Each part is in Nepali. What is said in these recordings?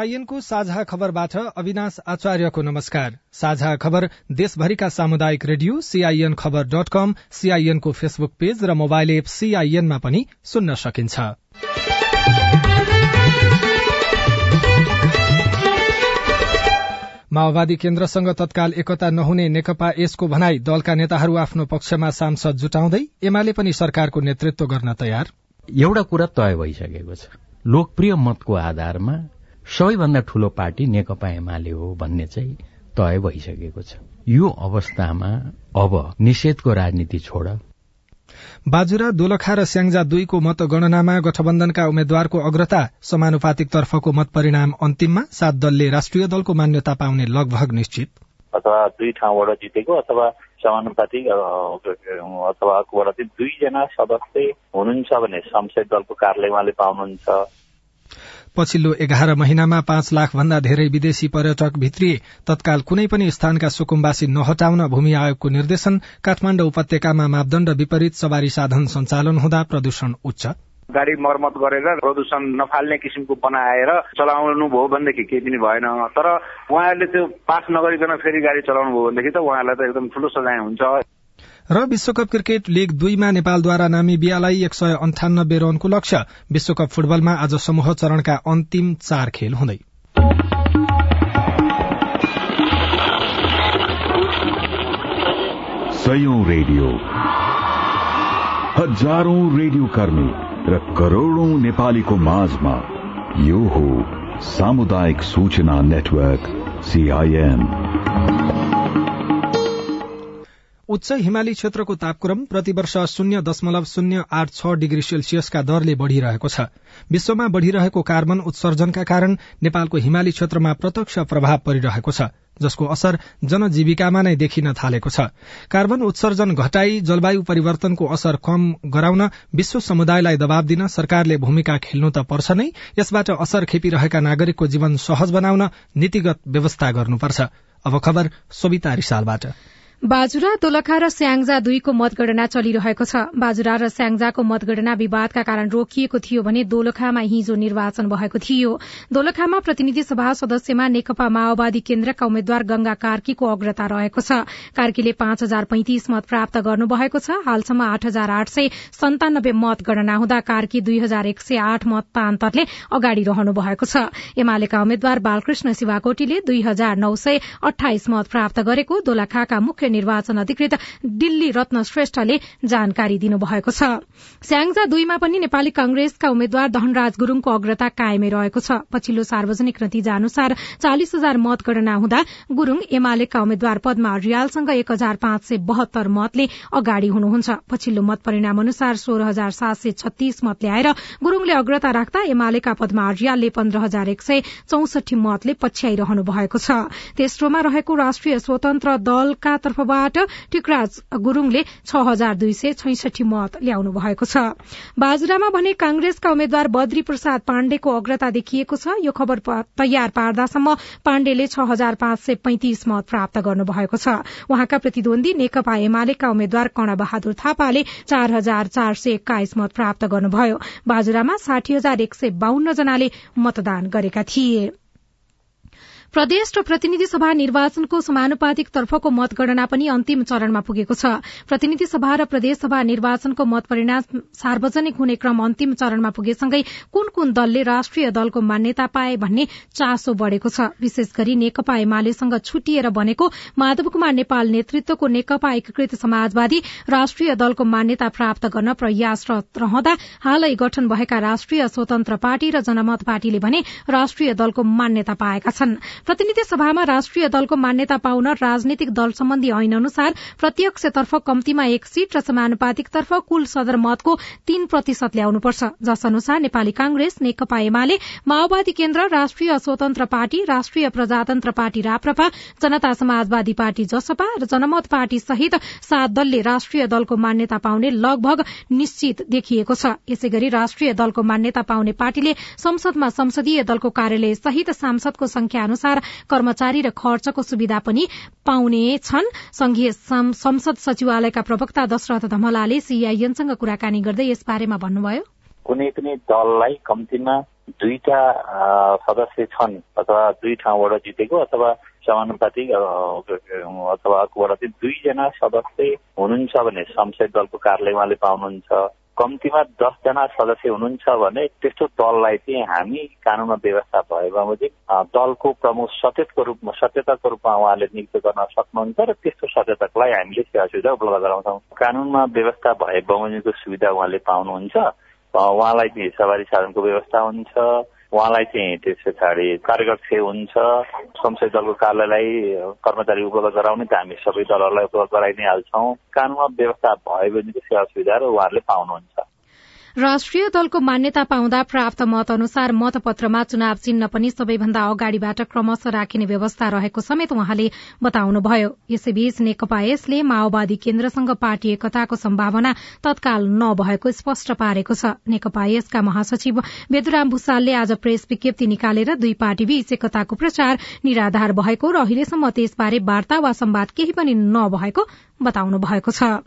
सीआईएनको साझा खबरबाट अविनाश आचार्यको नमस्कार। साझा खबर देशभरिका सामुदायिक रेडियो सीआईएन खबर डट कम सीआईएनको फेसबुक पेज र मोबाइल एप सीआईएनमा पनि सुन्न सकिन्छ। माओवादी केन्द्रसँग तत्काल एकता नहुने नेकपा यसको भनाई दलका नेताहरू आफ्नो पक्षमा सांसद जुटाउँदै एमाले पनि सरकारको नेतृत्व गर्न तयार। एउटा कुरा तय भइसकेको छ। लोकप्रिय मतको आधारमा सबैभन्दा ठूलो पार्टी नेकपा एमाले हो भन्ने चाहिँ तय भइसकेको छ। यो अवस्थामा अब निषेधको राजनीति छोड। बाजुरा दोलखा र स्याङ्जा दुईको मतगणनामा गठबन्धनका उम्मेद्वारको अग्रता समानुपातिक तर्फको मत परिणाम अन्तिममा सात दलले राष्ट्रिय दलको मान्यता पाउने लगभग निश्चित। अथवा दुई ठाउँबाट जितेको अथवा समानुपातिक अथवा दुईजना सदस्य हुनुहुन्छ भने संसद दलको कार्यालय पाउनुहुन्छ। पछिल्लो एघार महिनामा पाँच लाख भन्दा धेरै विदेशी पर्यटक भित्रिए तत्काल कुनै पनि स्थानका सुकुम्बासी नहटाउन भूमि आयोगको निर्देशन काठमाण्ड उपत्यकामा मापदण्ड विपरीत सवारी साधन सञ्चालन हुँदा प्रदूषण उच्च। गाडी मर्मत गरेर प्रदूषण नफाल्ने किसिमको बनाएर चलाउनु भयो भनेदेखि केही पनि भएन। तर उहाँहरूले त्यो पास नगरिकन फेरि गाडी चलाउनु भयो भनेदेखि त उहाँहरूलाई त एकदम ठूलो सजाय हुन्छ। र विश्वकप क्रिकेट लीग दुईमा नेपालद्वारा नामिबियालाई एक सय अन्ठानब्बे रनको लक्ष्य। विश्वकप फुटबलमा आज समूह चरणका अन्तिम चार खेल हुँदै। रेडियो। हजारौं रेडियो कर्मी र करोड़ौं नेपालीको माझमा यो हो सामुदायिक सूचना नेटवर्क सीआईएन उच्च हिमाली क्षेत्रको तापक्रम प्रतिवर्ष शून्य दशमलव शून्य आठ छ डिग्री सेल्सियसका दरले बढ़िरहेको छ। विश्वमा बढ़िरहेको कार्बन उत्सर्जनका कारण नेपालको हिमाली क्षेत्रमा प्रत्यक्ष प्रभाव परिरहेको छ जसको असर जनजीविकामा नै देखिन थालेको छ। कार्बन उत्सर्जन घटाई जलवायु परिवर्तनको असर कम गराउन विश्व समुदायलाई दबाव दिन सरकारले भूमिका खेल्नु त पर्छ नै यसबाट असर खेपिरहेका नागरिकको जीवन सहज बनाउन नीतिगत व्यवस्था गर्नुपर्छ। अब खबर रिसालबाट। बाजुरा दोलखा र स्याङ्जा दुईको मतगणना चलिरहेको छ। बाजुरा र स्याङ्जाको मतगणना विवादका कारण रोकिएको थियो भने दोलखामा हिजो निर्वाचन भएको थियो। दोलखामा प्रतिनिधि सभा सदस्यमा नेकपा माओवादी केन्द्रका उम्मेद्वार गंगा कार्कीको अग्रता रहेको छ। कार्कीले पाँच हजार पैंतिस मत प्राप्त गर्नुभएको छ। हालसम्म आठ हजार आठ सय सन्तानब्बे मत गणना हुँदा कार्की दुई हजार एक सय आठ मतान्तरले अगाडि रहनु भएको छ। एमालेका उम्मेद्वार बालकृष्ण शिवाकोटीले दुई हजार नौ सय अठाइस मत प्राप्त गरेको दोलखाका मुख्य निर्वाचन अधिकृत दिल्ली रत्न श्रेष्ठले जानकारी दिनुभएको छ। स्याङजा दुईमा पनि नेपाली कंग्रेसका उम्मेद्वार धनराज गुरूङको अग्रता कायमै रहेको छ। पछिल्लो सार्वजनिक नतिजा अनुसार चालिस हजार मतगणना हुँदा गुरूङ एमालेका उम्मेद्वार पद्मा रियालसँग एक हजार पाँच सय बहत्तर मतले अगाडि हुनुहुन्छ। पछिल्लो मत परिणाम अनुसार सोह्र हजार सात सय छत्तीस मत ल्याएर गुरूङले अग्रता राख्दा एमालेका पद्मा रियालले पन्ध्र हजार एक सय चौसठी मतले पछ्याइरहनु भएको छ। तेस्रोमा रहेको राष्ट्रिय स्वतन्त्र दलका तर्फ तर्फबाट टिकराज गुरूङले छ हजार दुई सय छैसठी मत ल्याउनु भएको छ। बाजुरामा भने कांग्रेसका उम्मेद्वार बद्री प्रसाद पाण्डेको अग्रता देखिएको छ। यो खबर तयार पार्दासम्म पाण्डेले छ हजार पाँच सय पैंतिस मत प्राप्त गर्नुभएको छ। उहाँका प्रतिद्वन्दी नेकपा एमालेका उम्मेद्वार बहादुर थापाले चार हजार चार सय एक्काइस मत प्राप्त गर्नुभयो। बाजुरामा साठी हजार एक सय बाहन्न जनाले मतदान गरेका थिए। प्रदेश र प्रतिनिधि सभा निर्वाचनको समानुपातिक तर्फको मतगणना पनि अन्तिम चरणमा पुगेको छ। प्रतिनिधि सभा र प्रदेश सभा निर्वाचनको मत परिणाम सार्वजनिक हुने क्रम अन्तिम चरणमा पुगेसँगै कुन कुन दलले राष्ट्रिय दलको मान्यता पाए भन्ने चासो बढ़ेको छ। विशेष गरी नेकपा एमालेसँग छुटिएर बनेको माधव कुमार नेपाल नेतृत्वको नेकपा एकीकृत समाजवादी राष्ट्रिय दलको मान्यता प्राप्त गर्न प्रयासरत रहँदा हालै गठन भएका राष्ट्रिय स्वतन्त्र पार्टी र जनमत पार्टीले भने राष्ट्रिय दलको मान्यता पाएका छनृ। प्रतिनिधि सभामा राष्ट्रिय दलको मान्यता पाउन राजनीतिक दल सम्बन्धी ऐन अनुसार प्रत्यक्षतर्फ कम्तीमा एक सीट र समानुपातिकतर्फ कुल सदर मतको तीन प्रतिशत ल्याउनुपर्छ। जस अनुसार नेपाली कांग्रेस नेकपा एमाले माओवादी केन्द्र राष्ट्रिय स्वतन्त्र पार्टी राष्ट्रिय प्रजातन्त्र पार्टी राप्रपा जनता समाजवादी पार्टी जसपा र जनमत पार्टी सहित सात दलले राष्ट्रिय दलको मान्यता पाउने लगभग निश्चित देखिएको छ। यसै गरी राष्ट्रिय दलको मान्यता पाउने पार्टीले संसदमा संसदीय दलको कार्यालय सहित सांसदको संख्या अनुसार कर्मचारी र खर्चको सुविधा पनि पाउने छन्। संघीय संसद सचिवालयका प्रवक्ता दशरथ धमलाले सीआईएनसँग कुराकानी गर्दै यस बारेमा भन्नुभयो। कुनै पनि दललाई कम्तीमा दुईटा सदस्य छन् अथवा दुई ठाउँबाट जितेको अथवा समानुपातिक अथवा अर्कोबाट चाहिँ दुईजना सदस्य हुनुहुन्छ भने संसद दलको कार्यालय उहाँले पाउनुहुन्छ। कम्तीमा दसजना सदस्य हुनुहुन्छ भने त्यस्तो दललाई चाहिँ हामी कानूनमा व्यवस्था भए बमोजिम दलको प्रमुख सचेतको रूपमा सचेतकको रूपमा उहाँले नियुक्त गर्न सक्नुहुन्छ र त्यस्तो सचेतकलाई हामीले सेवा सुविधा उपलब्ध गराउँछौँ। कानूनमा व्यवस्था भए बमोजिमको सुविधा उहाँले पाउनुहुन्छ। उहाँलाई चाहिँ सवारी साधनको व्यवस्था हुन्छ। उहाँलाई चाहिँ त्यस पछाडि कार्यकक्ष हुन्छ। संसदीय दलको कार्यालयलाई कर्मचारी उपलब्ध गराउने त हामी सबै दलहरूलाई उपलब्ध गराइ नै हाल्छौँ कानुनमा व्यवस्था भयो भनेको सेवा सुविधाहरू उहाँहरूले पाउनुहुन्छ। राष्ट्रिय दलको मान्यता पाउँदा प्राप्त मत अनुसार मतपत्रमा चुनाव चिन्ह पनि सबैभन्दा अगाडिबाट क्रमशः राखिने व्यवस्था रहेको समेत उहाँले बताउनुभयो। यसैबीच नेकपा यसले माओवादी केन्द्रसँग पार्टी एकताको सम्भावना तत्काल नभएको स्पष्ट पारेको छ। नेकपा यसका महासचिव बेदुराम भूषालले आज प्रेस विज्ञप्ति निकालेर दुई पार्टीबीच एकताको प्रचार निराधार भएको र अहिलेसम्म त्यसबारे वार्ता वा सम्वाद केही पनि नभएको बताउनु भएको छ।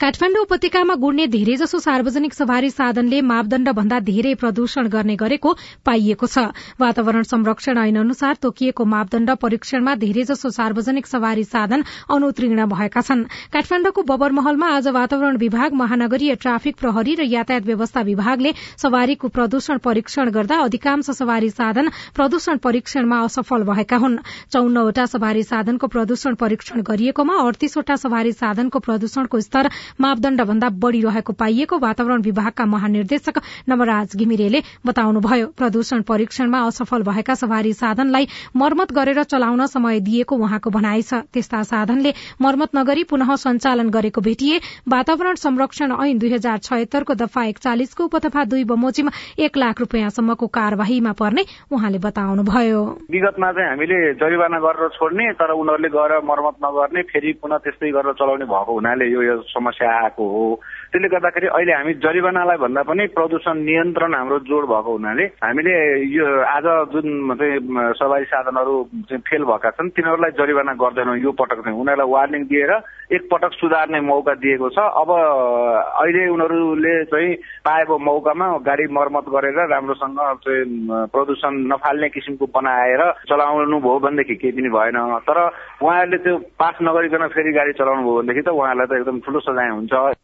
काठमाण्डु उपत्यकामा गुड्ने धेरैजसो सार्वजनिक सवारी साधनले मापदण्ड भन्दा धेरै प्रदूषण गर्ने गरेको पाइएको छ। वातावरण संरक्षण ऐन अनुसार तोकिएको मापदण्ड परीक्षणमा धेरैजसो सार्वजनिक सवारी साधन अनुतीर्ण भएका छन्। काठमाण्डुको बबरमहलमा आज वातावरण विभाग महानगरीय ट्राफिक प्रहरी र यातायात व्यवस्था विभागले सवारीको प्रदूषण परीक्षण गर्दा अधिकांश सवारी साधन प्रदूषण परीक्षणमा असफल भएका हुन्। चौन्नवटा सवारी साधनको प्रदूषण परीक्षण गरिएकोमा अडतीसवटा सवारी साधनको प्रदूषणको स्तर मापदण्ड भन्दा बढ़ी रहेको पाइएको वातावरण विभागका महानिर्देशक नवराज घिमिरेले बताउनुभयो। प्रदूषण परीक्षणमा असफल भएका सवारी साधनलाई मर्मत गरेर चलाउन समय दिएको उहाँको भनाइ छ। त्यस्ता साधनले मर्मत नगरी पुनः सञ्चालन गरेको भेटिए वातावरण संरक्षण ऐन दुई हजार छयत्तरको दफा एकचालिसको उपदफा दुई बमोजिम एक लाख रूपियाँसम्मको कार्यवाहीमा पर्ने उहाँले बताउनुभयो। विगतमा चाहिँ हामीले जरिवाना गरेर छोड्ने तर उनीहरूले गएर मर्मत नगर्ने फेरि पुनः त्यस्तै गरेर चलाउने भएको हुनाले यो समस्या आएको हो त्यसले गर्दाखेरि अहिले हामी जरिवानालाई भन्दा पनि प्रदूषण नियन्त्रण हाम्रो जोड भएको हुनाले हामीले यो आज जुन चाहिँ सवारी साधनहरू चाहिँ फेल भएका छन् तिनीहरूलाई जरिवाना गर्दैनौँ यो पटक चाहिँ उनीहरूलाई वार्निङ दिएर एक पटक सुधार्ने मौका दिएको छ। अब अहिले उनीहरूले चाहिँ पाएको मौकामा गाडी मर्मत गरेर राम्रोसँग चाहिँ प्रदूषण नफाल्ने किसिमको बनाएर चलाउनु भयो भनेदेखि केही पनि भएन। तर उहाँहरूले त्यो पास नगरिकन फेरि गाडी चलाउनु भयो भनेदेखि त उहाँहरूलाई त एकदम ठुलो सजाय हुन्छ।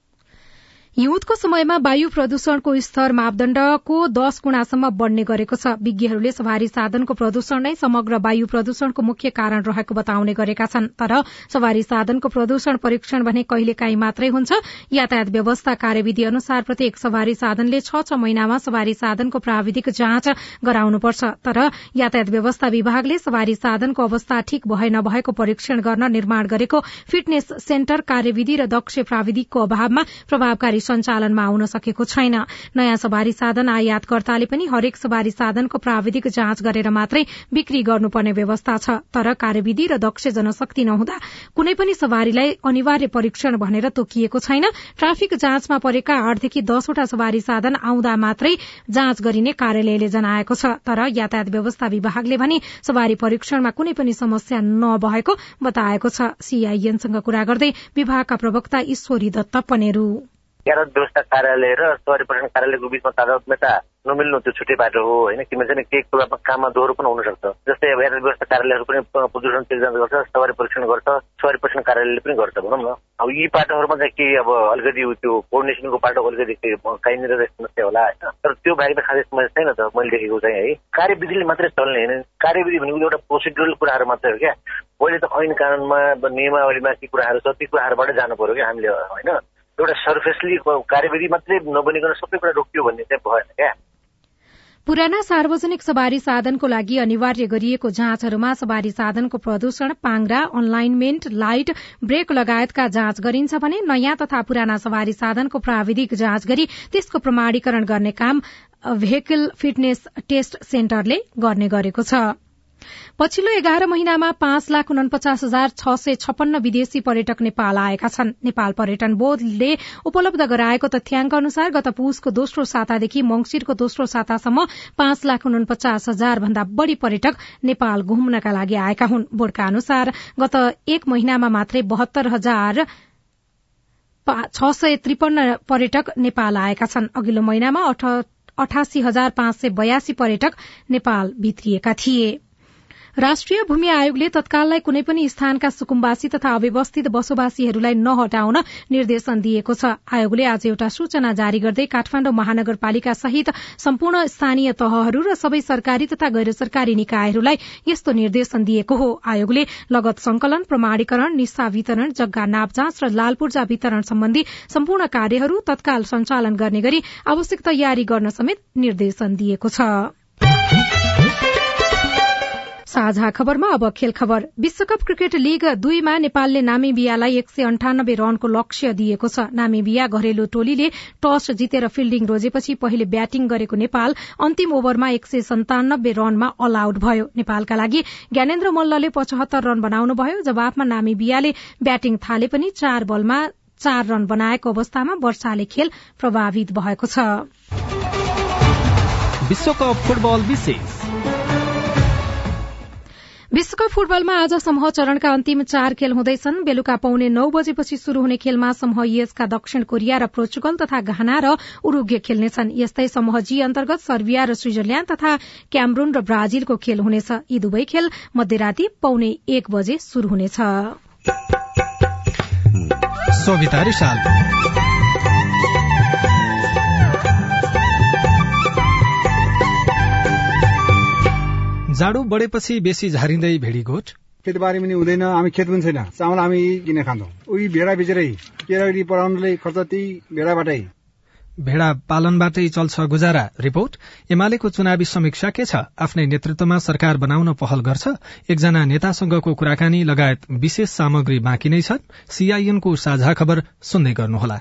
हिउँदको समयमा वायु प्रदूषणको स्तर मापदण्डको दश गुणासम्म बढ़ने गरेको छ। विज्ञहरूले सवारी साधनको प्रदूषण नै समग्र वायु प्रदूषणको मुख्य कारण रहेको बताउने गरेका छन्। तर सवारी साधनको प्रदूषण परीक्षण भने कहिलेकाहीँ मात्रै हुन्छ। यातायात व्यवस्था कार्यविधि अनुसार प्रत्येक सवारी साधनले छ छ महिनामा सवारी साधनको प्राविधिक जाँच गराउनुपर्छ। तर यातायात व्यवस्था विभागले सवारी साधनको अवस्था ठिक भए नभएको परीक्षण गर्न निर्माण गरेको फिटनेस सेन्टर कार्यविधि र दक्ष प्राविधिकको अभावमा प्रभावकारी सञ्चालनमा आउन सकेको छैन। नयाँ सवारी साधन आयातकर्ताले पनि हरेक सवारी साधनको प्राविधिक जाँच गरेर मात्रै बिक्री गर्नुपर्ने व्यवस्था छ। तर कार्यविधि र दक्ष जनशक्ति नहुँदा कुनै पनि सवारीलाई अनिवार्य परीक्षण भनेर तोकिएको छैन। ट्राफिक जाँचमा परेका आठदेखि दसवटा सवारी साधन आउँदा मात्रै जाँच गरिने कार्यालयले जनाएको छ। तर यातायात व्यवस्था विभागले भने सवारी परीक्षणमा कुनै पनि समस्या नभएको बताएको छ। सीआईएनसँग कुरा गर्दै विभागका प्रवक्ता ईश्वरी दत्त पनेरू। यातायात व्यवस्था कार्यालय र सवारी पर्यटन कार्यालयको बिचमा तादात्म्यता नमिल्नु त्यो छुट्टै बाटो हो होइन? किनभने चाहिँ केही कुरामा काममा दोहोरो पनि हुनसक्छ जस्तै अब यातायात व्यवस्था कार्यालयहरू पनि प्रदूषण चेक जाँच गर्छ सवारी परीक्षण गर्छ सवारी परीक्षण कार्यालयले पनि गर्छ भनौँ न। अब यी बाटोहरूमा चाहिँ केही अब अलिकति त्यो कोर्डिनेसनको बाटो अलिकति कहीँनिर समस्या होला होइन? तर त्यो बाहेक त खासै समस्या छैन त मैले देखेको चाहिँ है? कार्यविधिले मात्रै चल्ने होइन? कार्यविधि भनेको एउटा प्रोसिडुरल कुराहरू मात्रै हो क्या। पहिले त ऐन कानुनमा नियमावलीमा के कुराहरू छ ती कुराहरूबाटै जानु पर्यो क्या हामीले होइन? एउटा सर्फेसली कार्यविधि मात्रै नबनिकन सबै कुरा रोकियो भन्ने चाहिँ भएन क्या। पुराना सार्वजनिक सवारी साधनको लागि अनिवार्य गरिएको जाँचहरूमा सवारी साधनको प्रदूषण पाङ्रा अनलाइनमेन्ट लाइट ब्रेक लगायतका जाँच गरिन्छ भने नयाँ तथा पुराना सवारी साधनको प्राविधिक जाँच गरी त्यसको प्रमाणीकरण गर्ने काम भेहिकल फिटनेस टेस्ट सेन्टरले गर्ने गरेको छ। पछिल्लो एघार महिनामा पाँच लाख उनपचास हजार छ सय छप्पन्न विदेशी पर्यटक नेपाल आएका छन्। नेपाल पर्यटन बोर्डले उपलब्ध गराएको तथ्याङ्क अनुसार गत पुसको दोस्रो सातादेखि मंगिरको दोस्रो सातासम्म पाँच लाख उनपचास हजार भन्दा बढ़ी पर्यटक नेपाल घुम्नका लागि आएका हुन्। बोर्डका अनुसार गत एक महिनामा मात्रै बहत्तर हजार छ सय त्रिपन्न पर्यटक नेपाल आएका छन्। अघिल्लो महिनामा अठासी हजार पाँच सय बयासी पर्यटक नेपाल भित्रिएका थिए। राष्ट्रिय भूमि आयोगले तत्काललाई कुनै पनि स्थानका सुकुम्बासी तथा अव्यवस्थित बसोबासीहरूलाई नहटाउन निर्देशन दिएको छ। आयोगले आज एउटा सूचना जारी गर्दै काठमाण्डु महानगरपालिका सहित सम्पूर्ण स्थानीय तहहरू र सबै सरकारी तथा गैर सरकारी निकायहरूलाई यस्तो निर्देशन दिएको हो। आयोगले लगत संकलन प्रमाणीकरण निस्सा वितरण जग्गा नाप जाँच र लाल पूर्जा वितरण सम्बन्धी सम्पूर्ण कार्यहरू तत्काल सञ्चालन गर्ने गरी आवश्यक तयारी गर्न समेत निर्देशन दिएको छ। साझा खबरमा अब खेल खबर। विश्वकप क्रिकेट लीग दुईमा नेपालले नामिबियालाई एक सय अन्ठानब्बे रनको लक्ष्य दिएको छ। नामिबिया घरेलु टोलीले टस जितेर फिल्डिङ रोजेपछि पहिले ब्याटिङ गरेको नेपाल अन्तिम ओभरमा एक सय सन्तानब्बे रनमा अल आउट भयो। नेपालका लागि ज्ञानेन्द्र मल्लले पचहत्तर रन बनाउनुभयो। जवाफमा नामिबियाले ब्याटिङ थाले पनि चार बलमा चार रन बनाएको अवस्थामा वर्षाले खेल प्रभावित भएको छ। विश्वकप फुटबल विशेष। विश्वकप फुटबलमा आज समूह चरणका अन्तिम चार खेल हुँदैछन्। बेलुका पाउने नौ बजेपछि शुरू हुने खेलमा समूह यसका दक्षिण कोरिया र पोर्चुगल तथा घाना र उरूग्य खेल्नेछन्। यस्तै समूह जी अन्तर्गत सर्बिया र स्विजरल्याण्ड तथा क्यामरून र ब्राजिलको खेल हुनेछ। यी दुवै खेल मध्यराती पाउने एक बजे शुरू हुनेछ। जाडो बढेपछि बेसी झारिँदै भेडीगोठ खेतबारी पनि हुँदैन हामी खेत पनि छैन। चामल हामी किन खान्छौँ? उही भेडा बेचेरै। केरागरी पढाउनुलाई खर्च त्यही भेडाबाटै। भेडा पालनबाटै चल्छ गुजारा। रिपोर्ट एमालेको चुनावी समीक्षा के छ? आफ्नै नेतृत्वमा सरकार बनाउन पहल गर्छ? एकजना नेतासँगको कुराकानी लगायत विशेष सामग्री बाँकी नै छन्? सीआईएनको साझा खबर सुन्दै गर्नुहोला।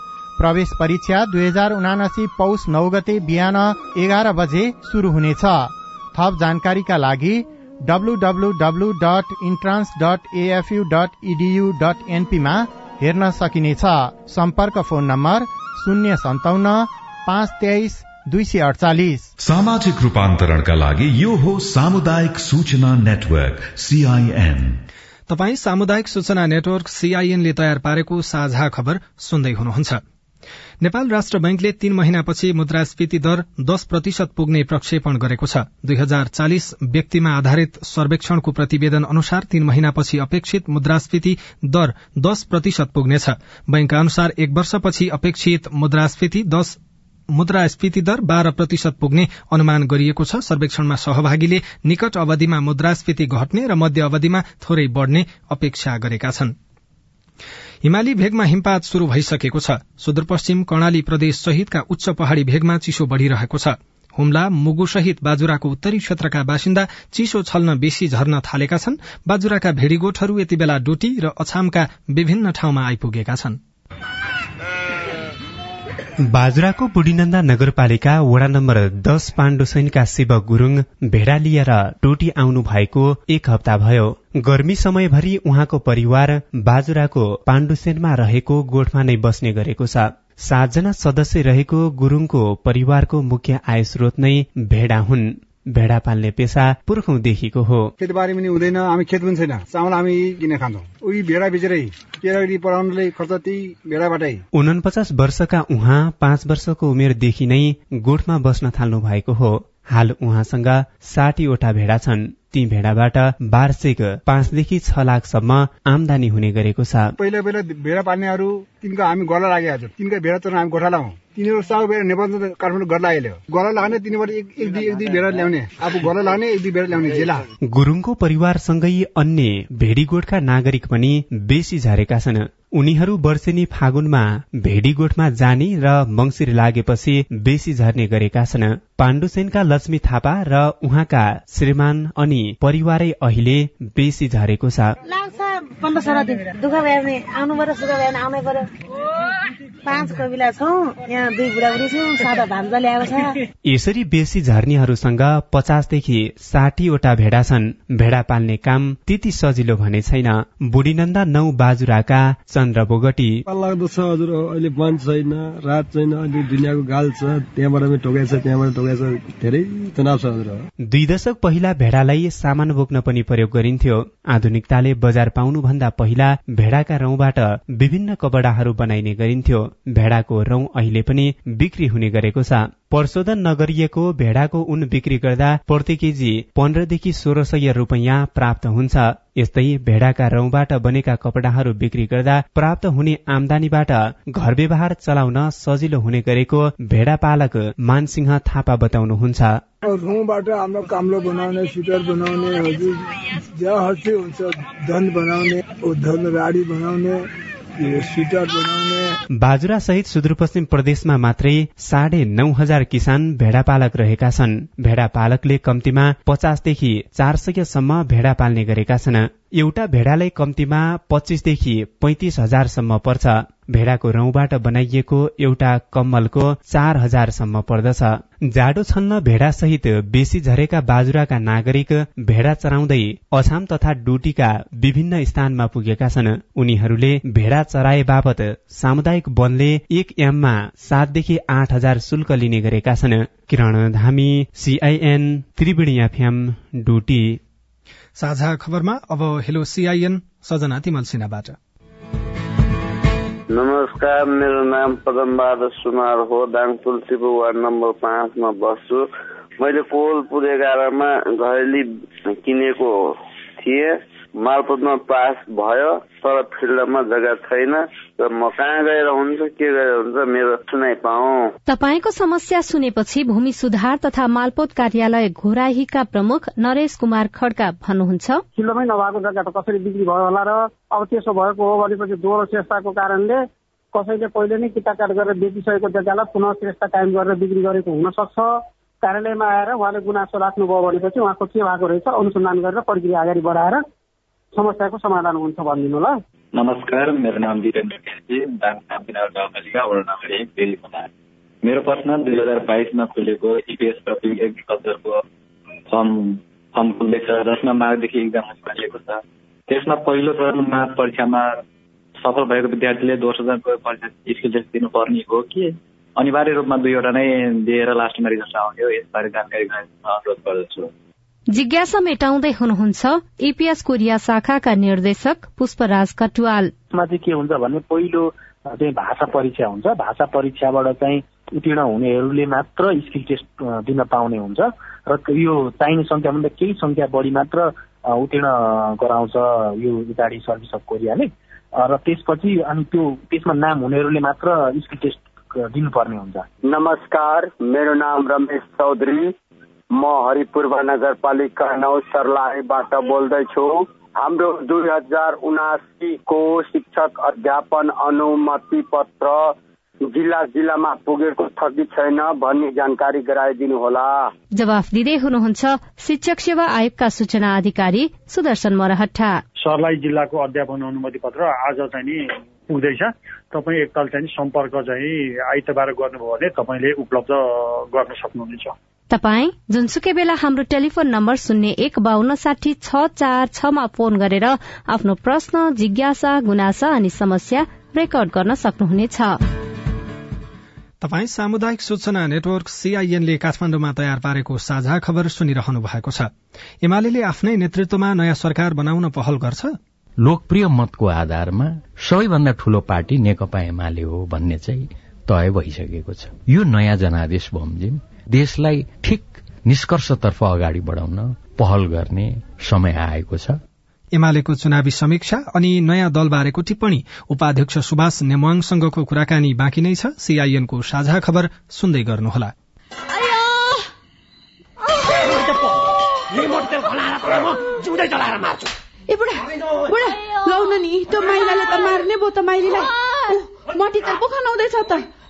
प्रवेश परीक्षा दुई हजार उनासी पौष नौ गते बिहान एघार बजे शुरू हुनेछ। थप जानकारीका लागि डब्लूडब्लूडब्लू dot entrance dot AFU dot edu dot एनपीमा हेर्न सकिनेछ। सम्पर्क फोन नम्बर शून्य सन्ताउन्न पाँच तेइस दुई सय अडचालिस। सामाजिक रूपान्तरणका लागि यो हो सामुदायिक सूचना नेटवर्क सीआईएन तपाई सामुदायिक सूचना नेटवर्क सीआईएनले तयार पारेको साझा खबर सुन्दै हुनुहुन्छ। नेपाल राष्ट्र बैंकले तीन महिनापछि मुद्रास्फीति दर दश प्रतिशत पुग्ने प्रक्षेपण गरेको छ। दुई हजार चालिस व्यक्तिमा आधारित सर्वेक्षणको प्रतिवेदन अनुसार तीन महिनापछि अपेक्षित मुद्रास्फीति दर दश प्रतिशत पुग्नेछ। बैंकका अनुसार एक वर्षपछि अपेक्षित मुद्रास्फीति मुद्रास्फीति दर बाह्र प्रतिशत पुग्ने अनुमान गरिएको छ। सर्वेक्षणमा सहभागीले निकट अवधिमा मुद्रास्फीति घट्ने र मध्य अवधिमा थोरै बढ़ने अपेक्षा गरेका छनृ। हिमाली भेगमा हिमपात शुरू भइसकेको छ। सुदूरपश्चिम कर्णाली प्रदेश सहितका उच्च पहाड़ी भेगमा चिसो बढ़िरहेको छ। हुम्ला मुगु सहित बाजुराको उत्तरी क्षेत्रका बासिन्दा चिसो छल्न बेसी झर्न थालेका छन्। बाजुराका भेड़ीगोठहरू यति बेला डोटी र अछामका विभिन्न ठाउँमा आइपुगेका छन्। बाजुराको बुढीनन्दा नगरपालिका वडा नम्बर दश पाण्डुसैनका शिव गुरूङ भेडा लिएर टोटी आउनु भएको एक हप्ता भयो। गर्मी समयभरि उहाँको परिवार बाजुराको पाण्डुसेनमा रहेको गोठमा नै बस्ने गरेको छ। सातजना सदस्य रहेको गुरूङको परिवारको मुख्य आय स्रोत नै भेडा हुन्। भेडा पाल्ने पेसा पुर्खौंदेखिको हो। खेतबारी पनि हुँदैन हामी खेत पनि छैन। चामल हामी किन खान्छौँ? उही भेडा बेचेरै। केरागरी पढाउनुलाई खर्च त्यही भेडाबाटै। उनपचास वर्षका उहाँ पाँच वर्षको उमेरदेखि नै गोठमा बस्न थाल्नु भएको हो। हाल उहाँसँग साठीवटा भेडा छन्। ती भेडाबाट वार्षिक पाँचदेखि छ लाखसम्म आमदानी हुने गरेको छ। पहिला पहिला भेडा पाल्नेहरू तिनको हामी गला लागेका छौँ। तिनका भेडा चढ्न हामी गोठा लाउँ तिनीहरू साउ भेडा नेपाल काठमाडौँ गर्दा आइल्यो गला लाग्ने तिनीबाट एक एक दुई एक दुई भेडा ल्याउने। आफू गला लाग्ने एक दुई भेडा ल्याउने जेला गुरुङको परिवारसँगै अन्य भेडीगोठका नागरिक पनि बेसी झरेका छन्। उनीहरू वर्षेनी फागुनमा भेडीगोठमा जाने र मंगिर लागेपछि बेसी झर्ने गरेका छन्। पाण्डुसेनका लक्ष्मी थापा र उहाँका श्रीमान अनि परिवारै अहिले बेसी झरेको छ। पन्ध्र सोह्र दिन दुःख भयो भने आउनु पर्यो सुख भयो भने आउनै पर्यो। पाँच कविला छौँ यहाँ दुई बुढाबुढी छौँ सादा भान्जा ल्याएको छ। यसरी बेसी झर्नेहरूसँग पचासदेखि साठीवटा भेडा छन्। भेडा पाल्ने काम त्यति सजिलो भने छैन। बुढीनन्दा नौ बाजुराका चन्द्र बोगटी। लाग्दो छ हजुर। अहिले मन छैन रात छैन अहिले दुनियाँको गाल छ। त्यहाँबाट पनि ठोकाइ छ त्यहाँबाट ठोकाइ छ। धेरै तनाव छ हजुर। दुई दशक पहिला भेडालाई सामान बोक्न पनि प्रयोग गरिन्थ्यो। आधुनिकताले बजार पाउनुभन्दा पहिला भेडाका रौबाट विभिन्न कपडाहरू बनाइने गरिन्थ्यो। भेडाको रौं अहिले पनि बिक्री हुने गरेको छ। प्रशोधन नगरिएको भेडाको उन बिक्री गर्दा प्रति केजी पन्ध्रदेखि सोह्र सय रुपियाँ प्राप्त हुन्छ। यस्तै भेडाका रौबाट बनेका कपडाहरू बिक्री गर्दा प्राप्त हुने आमदानीबाट घर व्यवहार चलाउन सजिलो हुने गरेको भेडा पालक मानसिंह थापा बताउनुहुन्छ। रौँबाट हाम्रो काम्लो बनाउने स्वेटर बनाउने हजुर हुन्छ धन बनाउने धन राडी बनाउने बाजुरा सहित सुदूरपश्चिम प्रदेशमा मात्रै साढे नौ हजार किसान भेडा पालक रहेका छन्। भेडा पालकले कम्तीमा पचासदेखि चार सयसम्म भेडा पाल्ने गरेका छन्। एउटा भेडालाई कम्तीमा पच्चिसदेखि पैंतिस हजारसम्म पर्छ। भेडाको रौबाट बनाइएको एउटा कम्मलको चार हजारसम्म पर्दछ। जाडो छन्न भेडा सहित बेसी झरेका बाजुराका नागरिक भेडा चराउँदै अछाम तथा डुटीका विभिन्न स्थानमा पुगेका छन्। उनीहरूले भेडा चराए बापत सामुदायिक वनले एक एममा सातदेखि आठ हजार शुल्क लिने गरेका छन्। Kiran Dhami CIN Triveni FM Doti. साझा खबरमा अब हेलो सीआईएन सजना तिमल सिन्हाबाट। नमस्कार मेरो नाम पदमबहादुर सुनार हो दाङ तुलसीपुर वार्ड नम्बर पाँचमा बस्छु। मैले कोलपुर एघारमा घरेली किनेको थिएँ। मालपोतमा पास भयो तर फिल्डमा जग्गा छैन। र म कहाँ गएर हुन्छ के गएर हुन्छ मेरो सुनाइ पाऊ। तपाईँको समस्या सुनेपछि भूमि सुधार तथा मालपोत कार्यालय घोराहीका प्रमुख नरेश कुमार खड्का भन्नुहुन्छ। फिल्डमै नभएको जग्गा त कसरी बिक्री भयो होला र अब त्यसो भएको हो भनेपछि दोहोरो चेष्टाको कारणले कसैले पहिले नै किताकाट गरेर बेचिसकेको जग्गालाई पुनः चेष्टा कायम गरेर बिक्री गरेको हुन सक्छ कार्यालयमा आएर उहाँले गुनासो राख्नुभयो भनेपछि उहाँको के भएको रहेछ अनुसन्धान गरेर प्रक्रिया अगाडि बढाएर समस्याको समाधान हुन्छ भनिदिनु ल। नमस्कार मेरो नाम केसी मेरो प्रश्न दुई हजार बाइसमा खुलेको इपिएस टपिक एग्रिकल्चरको फर्म फर्म खुल्दैछ जसमा माघदेखि इक्जाम भनिएको छ। त्यसमा पहिलो चरणमा परीक्षामा सफल भएको विद्यार्थीले दोस्रो चरणको परीक्षा स्किल टेस्ट दिनुपर्ने हो कि? अनिवार्य रूपमा दुईवटा नै दिएर लास्टमा रिजल्ट आउने यसबारे जानकारी अनुरोध गर्दछु। जिज्ञासा मेटाउँदै हुनुहुन्छ इपिएस कोरिया शाखाका निर्देशक पुष्पराज कटुवाल। चाहिँ के हुन्छ भने पहिलो चाहिँ भाषा परीक्षा हुन्छ। भाषा परीक्षाबाट चाहिँ उत्तीर्ण हुनेहरूले मात्र स्किल टेस्ट दिन पाउने हुन्छ र यो चाहिने संख्याभन्दा केही संख्या बढी मात्र उत्तीर्ण गराउँछ यो गाडी सर्भिस अफ कोरियाले। र त्यसपछि अनि त्यो त्यसमा नाम हुनेहरूले मात्र स्किल टेस्ट दिनुपर्ने हुन्छ। नमस्कार मेरो नाम रमेश चौधरी। म हरिपूर्व नगरपालिका नौ सर्लाहीबाट बोल्दैछु हाम्रो दुई हजार उनासीको शिक्षक अध्यापन अनुमति पत्र जिल्ला जिल्लामा पुगेको छ कि छैन भन्ने जानकारी गराइदिनु होला। जवाफ दिँदै हुनुहुन्छ शिक्षक सेवा आयोगका सूचना अधिकारी सुदर्शन मरहट्टा। सर्लाही जिल्लाको अध्यापन अनुमति पत्र आज चाहिँ नि पुग्दैछ। तपाईँ एकताल चाहिँ सम्पर्क चाहिँ आइतबार गर्नुभयो भने तपाईँले उपलब्ध गर्न सक्नुहुनेछ। तपाई जुनसुकै बेला हाम्रो टेलिफोन नम्बर शून्य एक बान्न साठी छ चार छमा फोन गरेर आफ्नो प्रश्न जिज्ञासा गुनासा अनि समस्या रेकर्ड गर्न सक्नुहुनेछ। तपाई सामुदायिक सूचना नेटवर्क सीआईएनले काठमाडौँमा तयार पारेको साझा खबर सुनिरहनु भएको छ। एमाले आफ्नै नेतृत्वमा नयाँ सरकार बनाउन पहल गर्छ? लोकप्रिय मतको आधारमा सबैभन्दा ठूलो पार्टी नेकपा एमाले हो भन्ने चाहिँ तय भइसकेको छ। यो नयाँ जनादेश बमोजिम देशलाई ठिक निष्कर्षतर्फ अगाडि बढाउन पहल गर्ने समय आएको छ। एमालेको चुनावी समीक्षा अनि नयाँ दलबारेको टिप्पणी उपाध्यक्ष सुभाष नेमाङसँगको कुराकानी बाँकी नै छ। सीआईएनको साझा खबर सुन्दै गर्नुहोला। ए बुढा! बुढा! लौन नि त्यो माइलाले त मार्ने भयो त माइलीलाई। मटी तेल पो खनाउँदैछ त।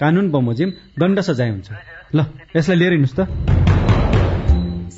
कानून बमोजिम दण्ड सजाय हुन्छ। ल यसलाई लिएर हिँड्नुहोस् त।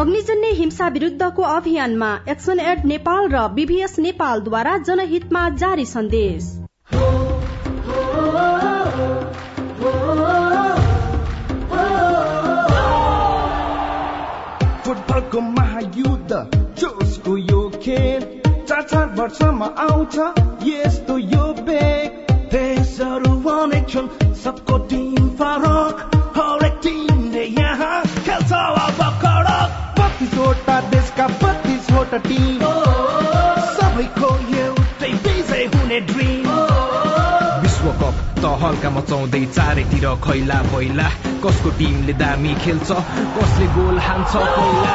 अग्निजन्य हिंसा विरुद्धको अभियानमा एक्सन एड नेपाल र बीभीएस नेपालद्वारा जनहितमा जारी सन्देश। फुटबलको महायुद्ध जोसको यो खेल चार चार वर्षमा आउँछ यस्तो यो बेग। देशहरू अनेक छन् सबको टिम फरक हरेक टिमले यहाँ खेल्छ बत्तिसवटा देशका बत्तिसवटा टिम सबैको एउटै विजय हुने ड्रिम विश्वकप त हल्का मचाउँदै चारैतिर खैला पहिला कसको टिमले दामी खेल्छ कसले गोल हान्छ पहिला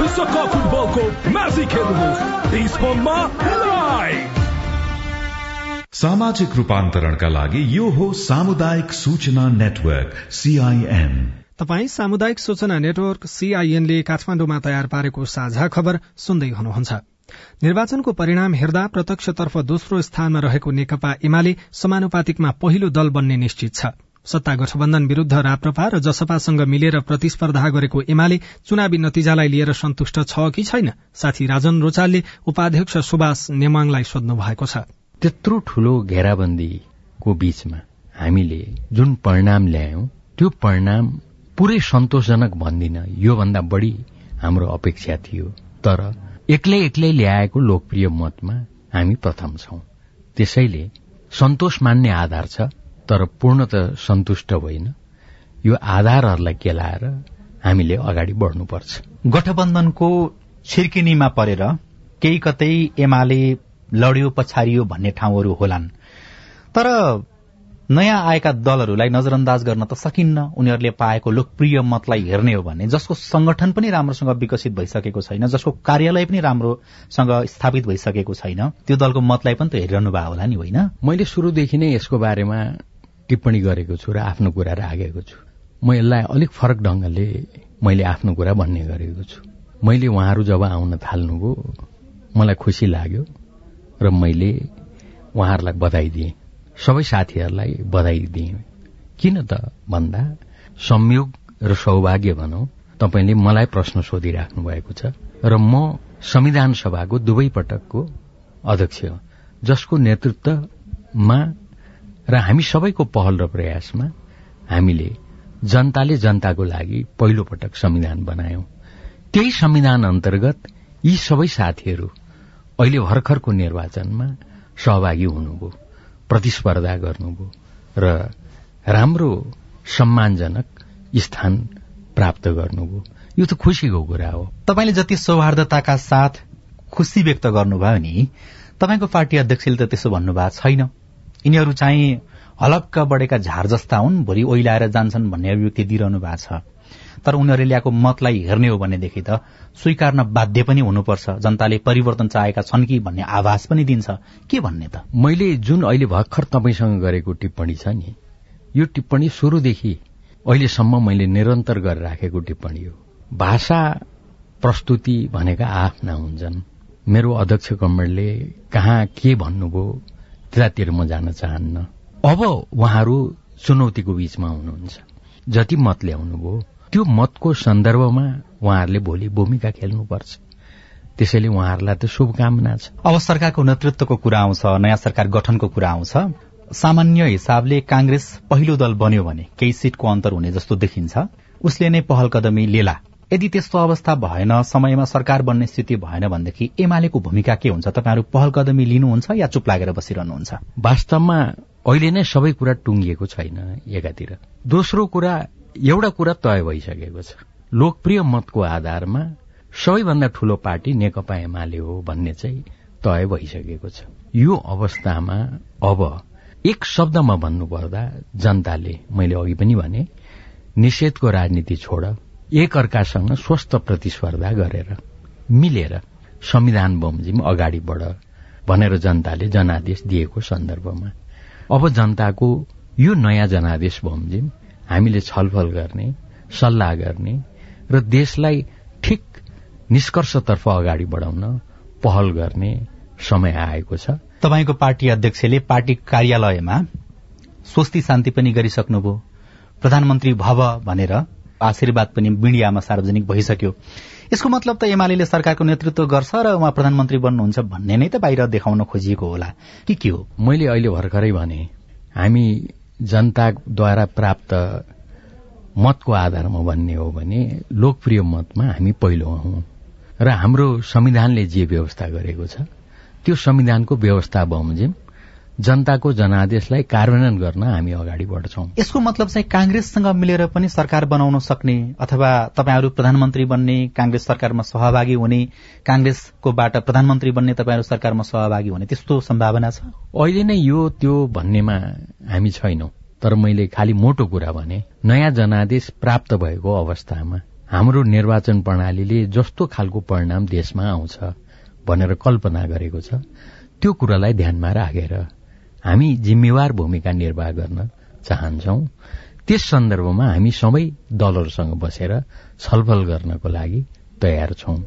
विश्वकप फुटबलको म्याजिक लाइभ सामाजिक रूपान्तरणका लागि यो हो सामुदायिक सूचना नेटवर्क सीआईएन तपाई सामुदायिक सूचना नेटवर्क सीआईएनले काठमाडौँमा तयार पारेको साझा खबर सुन्दै हुनुहुन्छ। निर्वाचनको परिणाम हेर्दा प्रत्यक्षतर्फ दोस्रो स्थानमा रहेको नेकपा एमाले समानुपातिकमा पहिलो दल बन्ने निश्चित छ। सत्ता गठबन्धन विरूद्ध राप्रपा र जसपासँग मिलेर प्रतिस्पर्धा गरेको एमाले चुनावी नतिजालाई लिएर सन्तुष्ट छ कि छैन? साथी राजन रोचालले उपाध्यक्ष सुभाष नेमाङलाई सोध्नु भएको छ। त्यत्रो ठूलो घेराबन्दीको बीचमा हामीले जुन परिणाम ल्यायौं त्यो परिणाम पुरै सन्तोषजनक भन्दिन योभन्दा बढी हाम्रो अपेक्षा थियो। तर एक्लै एक्लै ल्याएको लोकप्रिय मतमा हामी प्रथम छौं। त्यसैले सन्तोष मान्ने आधार छ तर पूर्ण त सन्तुष्ट होइन। यो आधारहरूलाई केलाएर हामीले अगाडि बढ्नुपर्छ। गठबन्धनको छिर्किनीमा परेर केही कतै एमाले लड्यो पछारियो भन्ने ठाउँहरू होलान्। तर नयाँ आएका दलहरूलाई नजरअन्दाज गर्न त सकिन्न। उनीहरूले पाएको लोकप्रिय मतलाई हेर्ने हो भने जसको संगठन पनि राम्रोसँग विकसित भइसकेको छैन जसको कार्यालय पनि राम्रोसँग स्थापित भइसकेको छैन त्यो दलको मतलाई पनि त हेरिरहनु भएको होला नि होइन? मैले शुरूदेखि नै यसको बारेमा टिप्पणी गरेको छु र आफ्नो कुरा राखेको छु। म यसलाई अलिक फरक ढंगले मैले आफ्नो कुरा भन्ने गरेको छु। मैले उहाँहरू जब आउन थाल्नुभयो मलाई खुसी लाग्यो। र मैले उहाँहरूलाई बधाई दिएँ सबै साथीहरूलाई बधाई दिएँ किन त भन्दा संयोग र सौभाग्य भनौं तपाईँले मलाई प्रश्न सोधिराख्नु भएको छ र म संविधान सभाको दुवै पटकको अध्यक्ष जसको नेतृत्वमा र हामी सबैको पहल र प्रयासमा हामीले जनताले जनताको लागि पहिलो पटक संविधान बनायौं। त्यही संविधान अन्तर्गत यी सबै साथीहरू अहिले भर्खरको निर्वाचनमा सहभागी हुनुभयो प्रतिस्पर्धा गर्नुभयो र राम्रो सम्मानजनक स्थान प्राप्त गर्नुभयो। यो त खुसीको कुरा हो। तपाईँले जति सौहार्दताका साथ खुसी व्यक्त गर्नुभयो नि तपाईँको पार्टी अध्यक्षले त त्यसो भन्नुभएको छैन। यिनीहरू चाहिँ हलक्क बढेका झार जस्ता हुन् भोलि ओइलाएर जान्छन् भन्ने अभिव्यक्ति दिइरहनु भएको छ। तर उनीहरूले ल्याएको मतलाई हेर्ने हो भनेदेखि त स्वीकार्न बाध्य पनि हुनुपर्छ। जनताले परिवर्तन चाहेका छन् कि भन्ने आभास पनि दिन्छ। के भन्ने त? मैले जुन अहिले भर्खर तपाईँसँग गरेको टिप्पणी छ नि यो टिप्पणी सुरुदेखि अहिलेसम्म मैले निरन्तर गरेर राखेको टिप्पणी हो। भाषा प्रस्तुति भनेका आफ्ना हुन्छन् मेरो अध्यक्ष कमरेडले कहाँ के भन्नुभयो त्यतातिर म जान चाहन्न। अब उहाँहरू चुनौतीको बीचमा हुनुहुन्छ। जति मत ल्याउनुभयो त्यो मतको सन्दर्भमा उहाँहरूले भोलि भूमिका खेल्नुपर्छ। त्यसैले उहाँहरूलाई त शुभकामना छ। अब सरकारको नेतृत्वको कुरा आउँछ नयाँ सरकार गठनको कुरा आउँछ। सामान्य हिसाबले कांग्रेस पहिलो दल बन्यो भने केही सीटको अन्तर हुने जस्तो देखिन्छ। उसले नै पहल कदमी लेला यदि त्यस्तो अवस्था भएन समयमा सरकार बन्ने स्थिति भएन भनेदेखि एमालेको भूमिका के हुन्छ? तपाईँहरू पहल कदमी लिनुहुन्छ या चुप लागेर बसिरहनुहुन्छ? वास्तवमा अहिले नै सबै कुरा टुङ्गिएको छैन एकातिर। दोस्रो कुरा एउटा कुरा तय भइसकेको छ। लोकप्रिय मतको आधारमा सबैभन्दा ठूलो पार्टी नेकपा एमाले हो भन्ने चाहिँ तय भइसकेको छ। यो अवस्थामा अब एक शब्दमा भन्नुपर्दा जनताले मैले अघि पनि भने निषेधको राजनीति छोड एक अर्कासँग स्वस्थ प्रतिस्पर्धा गरेर मिलेर संविधान बमोजिम अगाडि बढ भनेर जनताले जनादेश दिएको सन्दर्भमा। अब जनताको यो नयाँ जनादेश बमोजिम हामीले छलफल गर्ने सल्लाह गर्ने र देशलाई ठिक निष्कर्षतर्फ अगाडि बढाउन पहल गर्ने समय आएको छ। तपाईँको पार्टी अध्यक्षले पार्टी कार्यालयमा स्वस्ति शान्ति पनि गरिसक्नुभयो। प्रधानमन्त्री भव भनेर आशीर्वाद पनि मिडियामा सार्वजनिक भइसक्यो। यसको मतलब त एमाले सरकारको नेतृत्व गर्छ र उहाँ प्रधानमन्त्री बन्नुहुन्छ भन्ने नै त बाहिर देखाउन खोजिएको होला। कि के हो? मैले अहिले भर्खरै भने हामी जनताद्वारा प्राप्त मतको आधारमा भन्ने हो भने लोकप्रिय मतमा हामी पहिलो हौं। र हाम्रो संविधानले जे व्यवस्था गरेको छ त्यो संविधानको व्यवस्था बमोजिम जनताको जनादेशलाई कार्यान्वयन गर्न हामी अगाडि बढ्छौं। यसको मतलब चाहिँ कांग्रेससँग मिलेर पनि सरकार बनाउन सक्ने अथवा तपाईँहरू प्रधानमन्त्री बन्ने कांग्रेस सरकारमा सहभागी हुने कांग्रेसकोबाट प्रधानमन्त्री बन्ने तपाईँहरू सरकारमा सहभागी हुने त्यस्तो सम्भावना छ? अहिले नै यो त्यो भन्नेमा हामी छैनौं तर मैले खालि मोटो कुरा भने नयाँ जनादेश प्राप्त भएको अवस्थामा हाम्रो निर्वाचन प्रणालीले जस्तो खालको परिणाम देशमा आउँछ भनेर कल्पना गरेको छ त्यो कुरालाई ध्यानमा राखेर हामी जिम्मेवार भूमिका निर्वाह गर्न चाहन्छौ। त्यस सन्दर्भमा हामी सबै दलहरूसँग बसेर छलफल गर्नको लागि तयार छौं।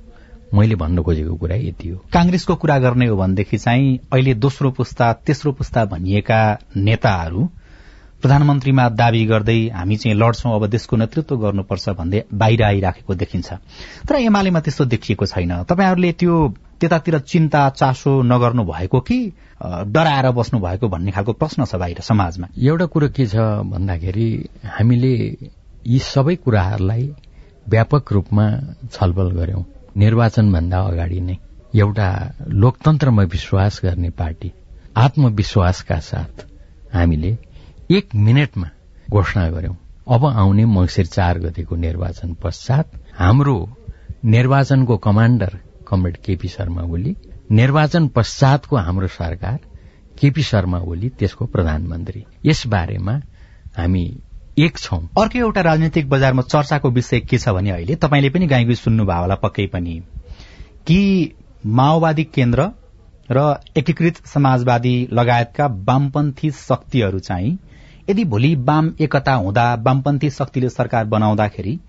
मैले भन्न खोजेको कुरा यति हो। कांग्रेसको कुरा गर्ने हो भनेदेखि चाहिँ अहिले दोस्रो पुस्ता तेस्रो पुस्ता भनिएका नेताहरू प्रधानमन्त्रीमा दावी गर्दै हामी चाहिँ लड्छौं अब देशको नेतृत्व गर्नुपर्छ भन्दै बाहिर आइराखेको देखिन्छ। तर एमालेमा त्यस्तो देखिएको छैन। तपाईँहरूले त्यो त्यतातिर चिन्ता चासो नगर्नु भएको कि डराएर बस्नु भएको भन्ने खालको प्रश्न छ बाहिर समाजमा? एउटा कुरो के छ भन्दाखेरि हामीले यी सबै कुराहरूलाई व्यापक रूपमा छलफल गर्यौं निर्वाचनभन्दा अगाडि नै। एउटा लोकतन्त्रमा विश्वास गर्ने पार्टी आत्मविश्वासका साथ हामीले एक मिनटमा घोषणा गर्यौं अब आउने मंगिर चार गतिको निर्वाचन पश्चात हाम्रो निर्वाचनको commander comrade KP Sharma Oli निर्वाचन पश्चातको हाम्रो सरकार केपी शर्मा ओली त्यसको प्रधानमन्त्री। यस बारेमा हामी एक छौं। अर्को एउटा राजनैतिक बजारमा चर्चाको विषय के छ भने अहिले तपाईँले पनि गाईगुई सुन्नुभयो होला पक्कै पनि। कि माओवादी केन्द्र र एकीकृत समाजवादी लगायतका वामपन्थी शक्तिहरू चाहिँ यदि भोलि वाम एकता हुँदा वामपन्थी शक्तिले सरकार बनाउँदाखेरि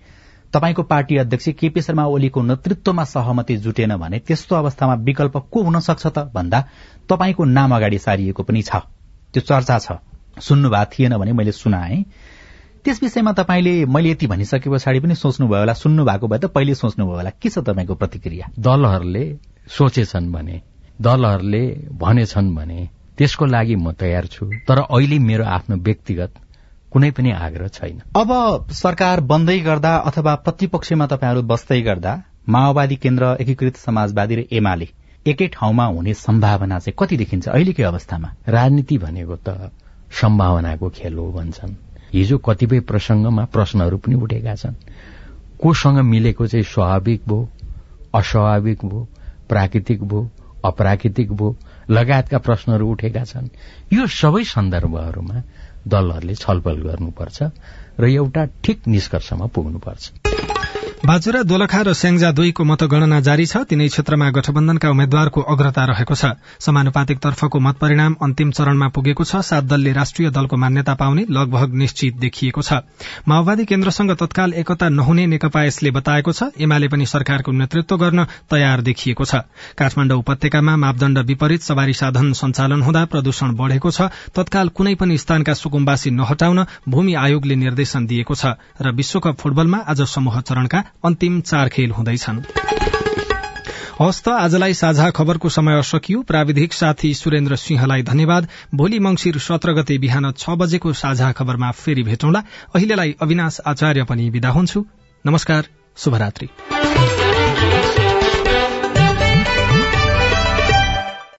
तपाईँको पार्टी अध्यक्ष केपी शर्मा ओलीको नेतृत्वमा सहमति जुटेन भने त्यस्तो अवस्थामा विकल्प को हुन सक्छ त भन्दा तपाईँको नाम अगाडि सारिएको पनि छ। त्यो चर्चा छ। सुन्नु भएको थिएन भने मैले सुनाए। त्यस विषयमा तपाईँले मैले यति भनिसके पछाडि पनि सोच्नुभयो होला। सुन्नु भएको भए त पहिले सोच्नुभयो होला। के छ तपाईँको प्रतिक्रिया? दलहरूले सोचेछन् भने दलहरूले भनेछन् भने त्यसको लागि म तयार छु। तर अहिले मेरो आफ्नो व्यक्तिगत कुनै पनि आग्रह छैन। अब सरकार बन्दै गर्दा अथवा प्रतिपक्षमा तपाईँहरू बस्दै गर्दा माओवादी केन्द्र एकीकृत समाजवादी र एमाले एकै ठाउँमा हुने सम्भावना चाहिँ कति देखिन्छ? अहिलेकै अवस्थामा। राजनीति भनेको त सम्भावनाको खेल हो भन्छन्। हिजो कतिपय प्रसंगमा प्रश्नहरू पनि उठेका छन्। कोसँग मिलेको चाहिँ स्वाभाविक भो अस्वाभाविक भो प्राकृतिक भो अप्राकृतिक भो लगायतका प्रश्नहरू उठेका छन्। यो सबै सन्दर्भहरूमा दलहरूले छलफल गर्नुपर्छ र एउटा ठिक निष्कर्षमा पुग्नुपर्छ। बाजुरा दोलखा र स्याङ्जा दुईको मतगणना जारी छ। तीनै क्षेत्रमा गठबन्धनका उम्मेद्वारको अग्रता रहेको छ। समानुपातिक तर्फको मत परिणाम अन्तिम चरणमा पुगेको छ। सात दलले राष्ट्रिय दलको मान्यता पाउने लगभग निश्चित देखिएको छ। माओवादी केन्द्रसँग तत्काल एकता नहुने नेकपा यसले बताएको छ। एमाले पनि सरकारको नेतृत्व गर्न तयार देखिएको छ। काठमाण्ड उपत्यकामा मापदण्ड विपरीत सवारी साधन सञ्चालन हुँदा प्रदूषण बढ़ेको छ। तत्काल कुनै पनि स्थानका सुकुम्बासी नहटाउन भूमि आयोगले निर्देशन दिएको छ। र विश्वकप फुटबलमा आज समूह चरणका अन्तिम चार खेल हुँदैछन्। हस्त आजलाई साझा खबरको समय सकियो प्राविधिक साथी सुरेन्द्र सिंहलाई धन्यवाद। भोलि मंगिर सत्र गते बिहान छ बजेको साझा खबरमा फेरि भेटौँला। अहिलेलाई अविनाश आचार्य पनि विदा हुन्छु। नमस्कार शुभरात्री।